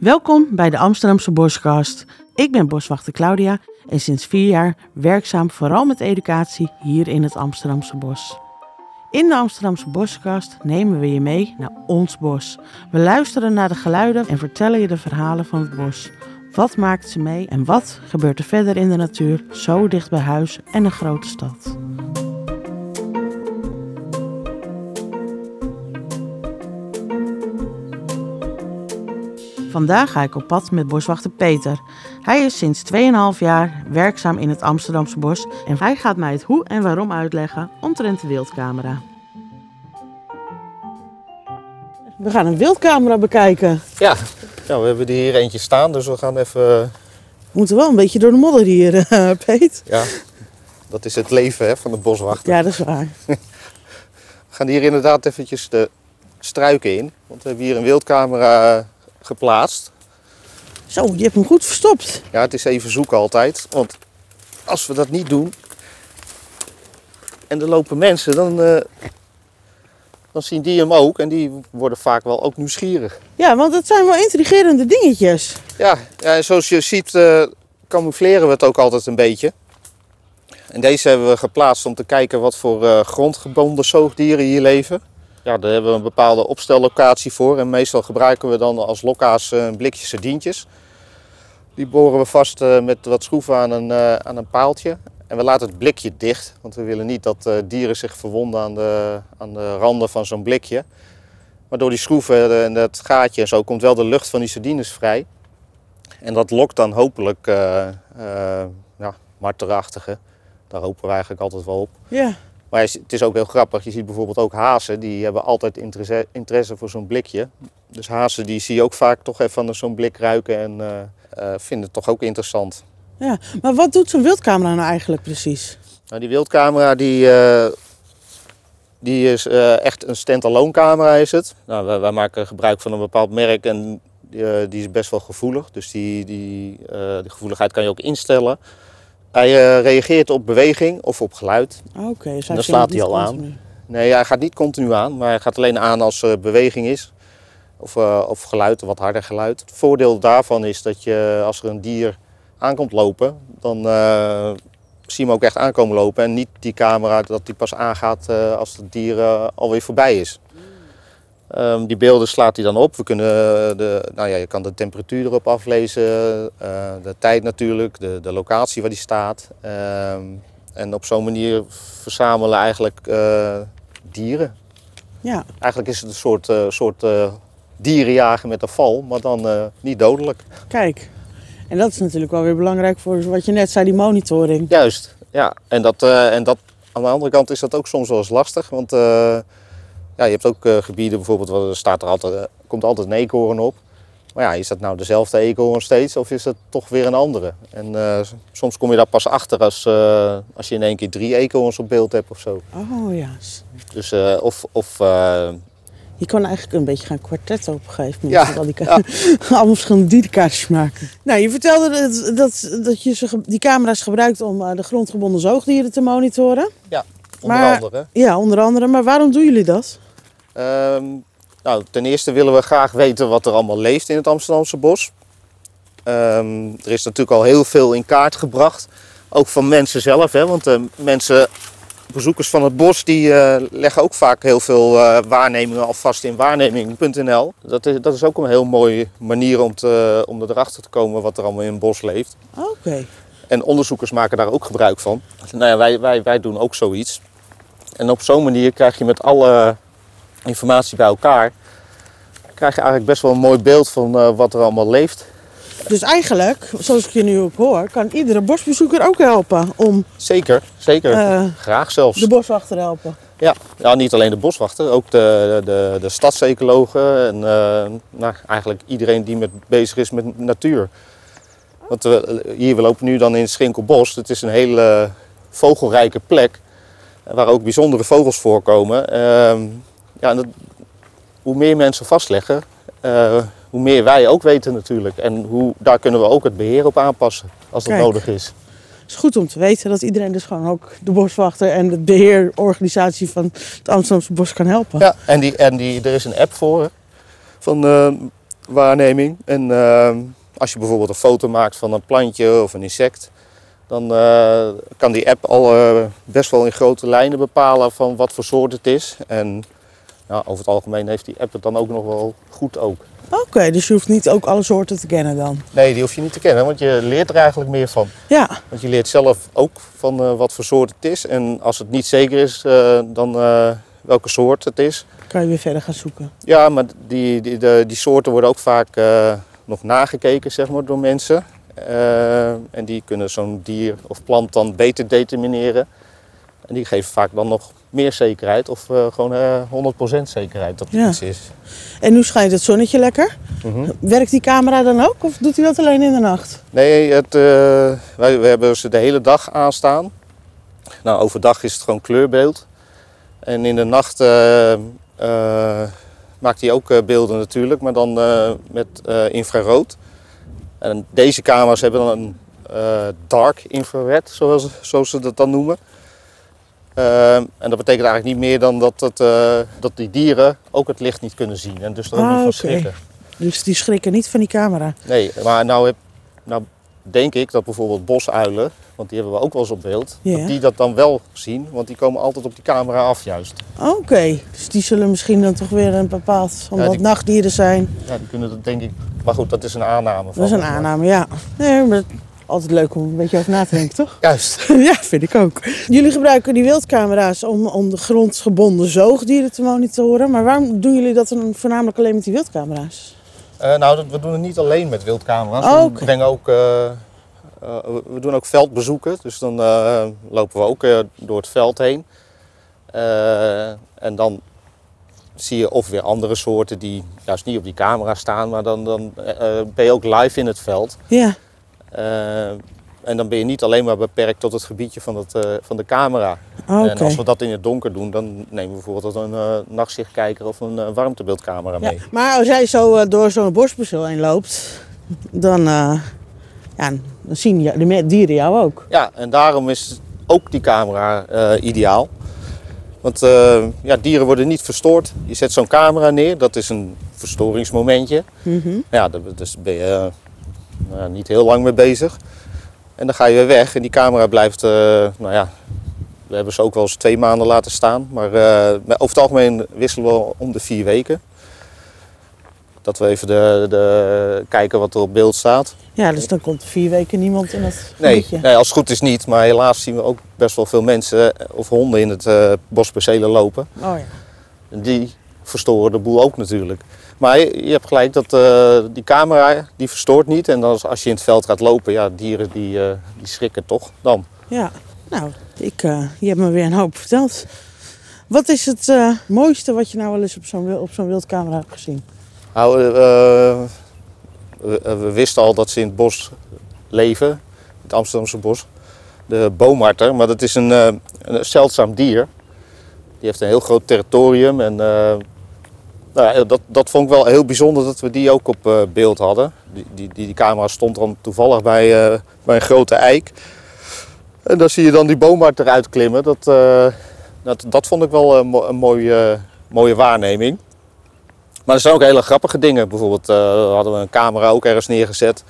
Welkom bij de Amsterdamse Boskast. Ik ben boswachter Claudia en sinds vier jaar werkzaam vooral met educatie hier in het Amsterdamse bos. In de Amsterdamse Boskast nemen we je mee naar ons bos. We luisteren naar de geluiden en vertellen je de verhalen van het bos. Wat maakt ze mee en wat gebeurt er verder in de natuur, zo dicht bij huis en een grote stad? Vandaag ga ik op pad met boswachter Peter. Hij is sinds 2,5 jaar werkzaam in het Amsterdamse bos en hij gaat mij het hoe en waarom uitleggen omtrent de wildcamera. We gaan een wildcamera bekijken. Ja, ja, we hebben er hier eentje staan, dus we gaan even... We moeten wel een beetje door de modder hier, uh, Peet. Ja, dat is het leven hè, van de boswachter. Ja, dat is waar. We gaan hier inderdaad eventjes de struiken in. Want we hebben hier een wildcamera geplaatst. Zo, je hebt hem goed verstopt. Ja, het is even zoeken altijd. Want als we dat niet doen en er lopen mensen, dan, uh, dan zien die hem ook. En die worden vaak wel ook nieuwsgierig. Ja, want het zijn wel intrigerende dingetjes. Ja, ja zoals je ziet uh, camoufleren we het ook altijd een beetje. En deze hebben we geplaatst om te kijken wat voor uh, grondgebonden zoogdieren hier leven. Ja, daar hebben we een bepaalde opstellocatie voor. En meestal gebruiken we dan als lokka's een blikje sardientjes. Die boren we vast met wat schroeven aan een, aan een paaltje. En we laten het blikje dicht, want we willen niet dat dieren zich verwonden aan de, aan de randen van zo'n blikje. Maar door die schroeven en het gaatje en zo komt wel de lucht van die sardines vrij. En dat lokt dan hopelijk uh, ja, marterachtige. Daar hopen we eigenlijk altijd wel op. Ja. Maar het is ook heel grappig. Je ziet bijvoorbeeld ook hazen, die hebben altijd interesse, interesse voor zo'n blikje. Dus hazen die zie je ook vaak toch even zo'n blik ruiken en uh, vinden het toch ook interessant. Ja, maar wat doet zo'n wildcamera nou eigenlijk precies? Nou, die wildcamera die, uh, die is echt een stand-alone camera is het. Nou, wij, wij, maken gebruik van een bepaald merk en die, die is best wel gevoelig. Dus die, die, die gevoeligheid kan je ook instellen. Hij uh, reageert op beweging of op geluid. Oké, okay, dus dan slaat hij al continu. aan. Nee, hij gaat niet continu aan, maar hij gaat alleen aan als er beweging is. Of, uh, of geluid, wat harder geluid. Het voordeel daarvan is dat je als er een dier aankomt lopen, dan uh, zie je hem ook echt aankomen lopen. En niet die camera dat die pas aangaat als het dier alweer voorbij is. Um, die beelden slaat hij dan op. We kunnen de, nou ja, je kan de temperatuur erop aflezen, uh, de tijd natuurlijk, de, de locatie waar die staat. Um, en op zo'n manier verzamelen eigenlijk uh, dieren. Ja. Eigenlijk is het een soort, uh, soort dierenjagen met een val, maar dan niet dodelijk. Kijk, en dat is natuurlijk wel weer belangrijk voor wat je net zei, die monitoring. Juist, ja. En, dat, en dat, aan de andere kant is dat ook soms wel eens lastig, want ja, je hebt ook uh, gebieden, bijvoorbeeld, waar er staat er altijd, uh, komt altijd een eekhoorn op. Maar ja, is dat nou dezelfde eekhoorn steeds of is dat toch weer een andere? En uh, soms kom je daar pas achter als, als je in één keer drie eekhoorns op beeld hebt of zo. Oh ja. Dus of... of je kan eigenlijk een beetje gaan kwartetten op een gegeven moment. Ja, al die ja. allemaal verschillende dierenkaartjes maken. Nou, je vertelde dat, dat, dat je die camera's gebruikt om de grondgebonden zoogdieren te monitoren. Ja, onder maar, andere. Ja, onder andere. Maar waarom doen jullie dat? Um, nou, ten eerste willen we graag weten wat er allemaal leeft in het Amsterdamse bos. Um, er is natuurlijk al heel veel in kaart gebracht. Ook van mensen zelf, hè, want uh, mensen, bezoekers van het bos, die uh, leggen ook vaak heel veel uh, waarnemingen alvast in waarneming.nl. Dat is, dat is ook een heel mooie manier om, te, om erachter te komen wat er allemaal in het bos leeft. Oké. Okay. En onderzoekers maken daar ook gebruik van. Nou ja, wij, wij, wij doen ook zoiets. En op zo'n manier krijg je met alle informatie bij elkaar, krijg je eigenlijk best wel een mooi beeld van uh, wat er allemaal leeft. Dus eigenlijk, zoals ik je nu ook hoor, kan iedere bosbezoeker ook helpen om... Zeker, zeker. Uh, Graag zelfs. De boswachter helpen. Ja, ja, niet alleen de boswachter, ook de, de, de stadsecologen en uh, nou, eigenlijk iedereen die met, bezig is met natuur. Want we, hier, we lopen nu dan in Schinkelbos. Het is een hele vogelrijke plek waar ook bijzondere vogels voorkomen. Ja, dat, hoe meer mensen vastleggen, uh, hoe meer wij ook weten natuurlijk. En hoe, daar kunnen we ook het beheer op aanpassen als dat nodig is. Het is goed om te weten dat iedereen dus gewoon ook de boswachter en de beheerorganisatie van het Amsterdamse bos kan helpen. Ja, en, die, en die, er is een app voor. Van, uh, waarneming. En ehm, als je bijvoorbeeld een foto maakt van een plantje of een insect, dan eh, kan die app al eh, best wel in grote lijnen bepalen van wat voor soort het is. En ja, over het algemeen heeft die app het dan ook nog wel goed ook. Oké, dus je hoeft niet ook alle soorten te kennen dan? Nee, die hoef je niet te kennen, want je leert er eigenlijk meer van. Ja, Want je leert zelf ook van eh, wat voor soort het is. En als het niet zeker is, eh, dan eh, welke soort het is. kan je weer verder gaan zoeken. Ja, maar die, die, de, die soorten worden ook vaak nog nagekeken zeg maar, door mensen. En die kunnen zo'n dier of plant dan beter determineren. En die geven vaak dan nog meer zekerheid of eh, gewoon eh 100% zekerheid dat het Ja. iets is. En nu schijnt het zonnetje lekker. Mhm. Werkt die camera dan ook of doet hij dat alleen in de nacht? Nee, het, eh, wij, we hebben ze de hele dag aanstaan. Nou, overdag is het gewoon kleurbeeld. En in de nacht maakt hij ook beelden natuurlijk, maar dan met infrarood. En deze camera's hebben dan een dark infrared, zoals, zoals ze dat dan noemen. Eh, en dat betekent eigenlijk niet meer dan dat, het, eh, dat die dieren ook het licht niet kunnen zien en dus er ook Ah, niet van oké. schrikken. Dus die schrikken niet van die camera. Nee, maar nou, heb, nou denk ik dat bijvoorbeeld bosuilen, want die hebben we ook wel eens op beeld, dat die dat dan wel zien, want die komen altijd op die camera af juist. Oké, dus die zullen misschien dan toch weer een bepaald, omdat die- nachtdieren zijn. Ja, die kunnen dat denk ik, maar goed, dat is een aanname. Van Dat is een aanname, ja. Nee, maar altijd leuk om een beetje over na te denken, toch? Juist. ja, vind ik ook. Jullie gebruiken die wildcamera's om, om de grondgebonden zoogdieren te monitoren. Maar waarom doen jullie dat dan voornamelijk alleen met die wildcamera's? Eh, nou, we doen het niet alleen met wildcamera's. Oh, we, brengen ook, eh, eh, we- doen ook veldbezoeken, dus dan lopen we ook door het veld heen. En dan zie je of weer andere soorten die juist niet op die camera staan, maar dan, dan ben je ook live in het veld. Ja, en dan ben je niet alleen maar beperkt tot het gebiedje van, het, eh, van de camera. oké. En als we dat in het donker doen, dan nemen we bijvoorbeeld een eh, nachtzichtkijker of een eh, warmtebeeldcamera Ja, mee. maar als jij zo eh, door zo'n bosperceel heen loopt, dan, eh, ja, dan zien de dieren jou ook. Ja, en daarom is ook die camera eh, ideaal. Want eh, ja, dieren worden niet verstoord. Je zet zo'n camera neer, dat is een verstoringsmomentje. Mhm. Ja, dus ben je eh, nou niet heel lang mee bezig. En dan ga je weer weg en die camera blijft, eh, nou ja, we hebben ze ook wel eens twee maanden laten staan. Maar eh, over het algemeen wisselen we om de vier weken. Dat we even de, de, kijken wat er op beeld staat. Ja, dus dan komt er vier weken niemand in dat Nee, nee, als het goed is niet. Maar helaas zien we ook best wel veel mensen eh, of honden in het eh bospercelen lopen. Oh ja. En die verstoren de boel ook natuurlijk. Maar je, je hebt gelijk dat eh, die camera die verstoort niet. En als, als je in het veld gaat lopen, ja, dieren die, eh, die schrikken toch dan. Ja, nou, ik, eh, je hebt me weer een hoop verteld. Wat is het mooiste wat je nou wel eens op zo'n op zo'n wildcamera hebt gezien? Nou, we, we wisten al dat ze in het bos leven, in het Amsterdamse bos. De boomarter, maar dat is een, een zeldzaam dier. Die heeft een heel groot territorium en nou, ja, dat, dat vond ik wel heel bijzonder dat we die ook op eh, beeld hadden. Die, die, die, camera stond dan toevallig bij, eh, bij een grote eik. En dan zie je dan die boomarter uitklimmen. Dat, eh, dat, dat vond ik wel een, een mooie, mooie waarneming. Maar er zijn ook hele grappige dingen. Bijvoorbeeld hadden we een camera ook ergens neergezet.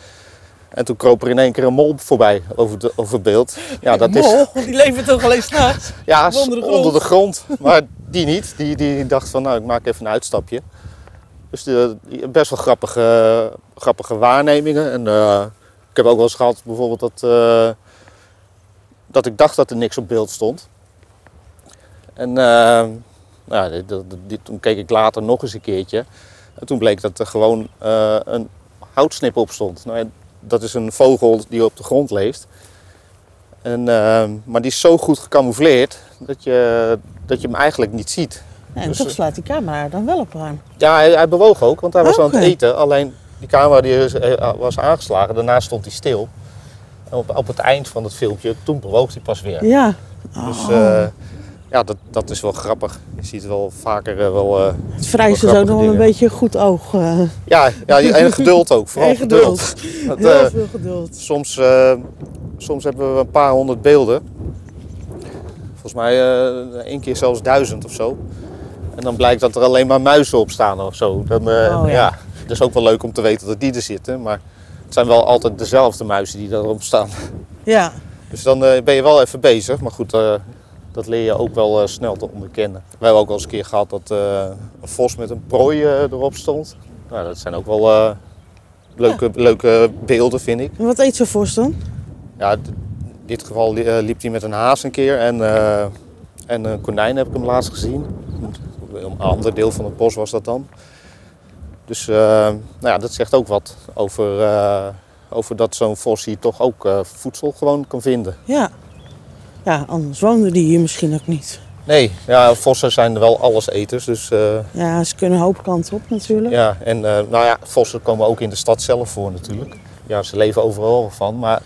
En toen kroop er in één keer een mol voorbij over, de, over beeld. Ja, dat is Mol, die leven toch alleen s'nachts? ja, onder de grond. onder de grond. Maar die niet. Die, die dacht van nou, ik maak even een uitstapje. Dus de, best wel grappige, grappige waarnemingen. En eh, ik heb ook wel eens gehad bijvoorbeeld dat, eh, dat ik dacht dat er niks op beeld stond. En eh, nou, dit- toen keek ik later nog eens een keertje. En toen bleek dat er gewoon een houtsnip op stond. Nou, dat is een vogel die op de grond leeft. En, maar die is zo goed gecamoufleerd dat je, dat je hem eigenlijk niet ziet. En Dus, toch eh, slaat die camera dan wel op aan. Ja, hij, hij bewoog ook, want hij was aan het eten. Alleen die camera die is- eh, was aangeslagen, daarna stond hij stil. En op, op het eind van het filmpje, toen bewoog hij pas weer. Ja. Dus Oh. eh, ja, dat, dat is wel grappig. Je ziet wel vaker eh, wel... eh, het vereist dus wel ook nog een beetje goed oog. eh ja, ja, en geduld ook. Vooral en geduld. Heel eh, veel geduld. soms, eh, soms hebben we een paar honderd beelden. Volgens mij eh één keer zelfs duizend of zo. En dan blijkt dat er alleen maar muizen op staan of zo. Dan, eh, Oh, ja. ja. het is ook wel leuk om te weten dat die er zitten. Maar het zijn wel altijd dezelfde muizen die daarop staan. Ja. Dus dan eh, ben je wel even bezig. Maar goed, dat leer je ook wel snel te onderkennen. We hebben ook wel eens een keer gehad dat een vos met een prooi erop stond. Nou, dat zijn ook wel leuke, leuke beelden, vind ik. En wat eet zo'n vos dan? Ja, in dit geval eh, liep hij met een haas een keer en, eh, en een konijn heb ik hem laatst gezien. Een ander deel van het bos was dat dan. Dus eh, nou ja, dat zegt ook wat over, over dat zo'n vos hier toch ook voedsel gewoon kan vinden. Ja. Ja, anders woonden die hier misschien ook niet. Nee, ja, vossen zijn wel alleseters. Dus Ja, ze kunnen een hoop kanten op natuurlijk. ja, en nou ja, vossen komen ook in de stad zelf voor natuurlijk. Ja, ze leven overal van, maar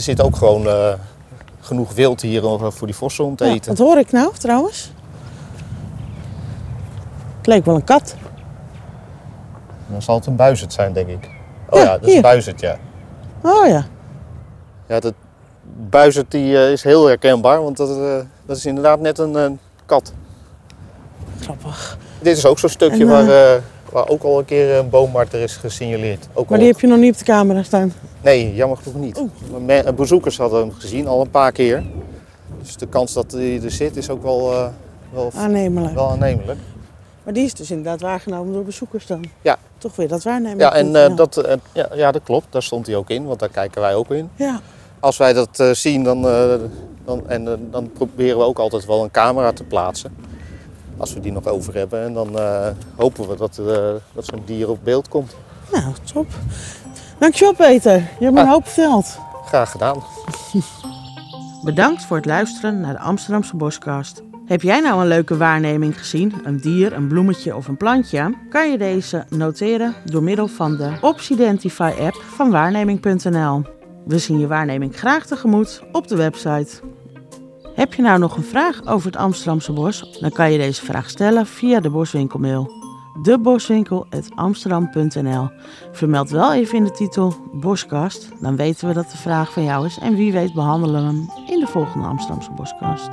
er zit ook gewoon eh, genoeg wild hier om- voor die vossen om te Ja, eten. wat hoor ik nou trouwens? Het leek wel een kat. Dan zal het een buizerd zijn, denk ik. Oh Ja, ja, dat is hier. een buizerd, ja. Oh ja. Ja, dat buizerd die, eh, is heel herkenbaar, want dat, eh, dat is inderdaad net een eh, kat. Grappig. Dit is ook zo'n stukje En, eh, waar, eh, waar ook al een keer een boommarter is gesignaleerd. Ook Maar al- die heb je nog niet op de camera staan. Nee, jammer genoeg niet. Bezoekers hadden hem gezien al een paar keer. Dus de kans dat hij er zit is ook wel, eh, wel, Aannemelijk. wel aannemelijk. Maar die is dus inderdaad waargenomen door bezoekers dan. Ja. Toch weer dat waarnemen. Ja, en eh, dat, eh, ja, ja, dat klopt. Daar stond hij ook in, want daar kijken wij ook in. Ja. Als wij dat zien, dan, dan, en, dan proberen we ook altijd wel een camera te plaatsen. Als we die nog over hebben. En dan eh, hopen we dat, eh, dat zo'n dier op beeld komt. Nou, top. Dankjewel Peter. Je hebt me een Ah. hoop verteld. Graag gedaan. Bedankt voor het luisteren naar de Amsterdamse Boskast. Heb jij nou een leuke waarneming gezien, een dier, een bloemetje of een plantje? Kan je deze noteren door middel van de Opsidentify app van waarneming.nl. We zien je waarneming graag tegemoet op de website. Heb je nou nog een vraag over het Amsterdamse bos? Dan kan je deze vraag stellen via de boswinkelmail. Deboswinkel.amsterdam.nl Vermeld wel even in de titel Boskast, dan weten we dat de vraag van jou is en wie weet behandelen we hem in de volgende Amsterdamse Boskast.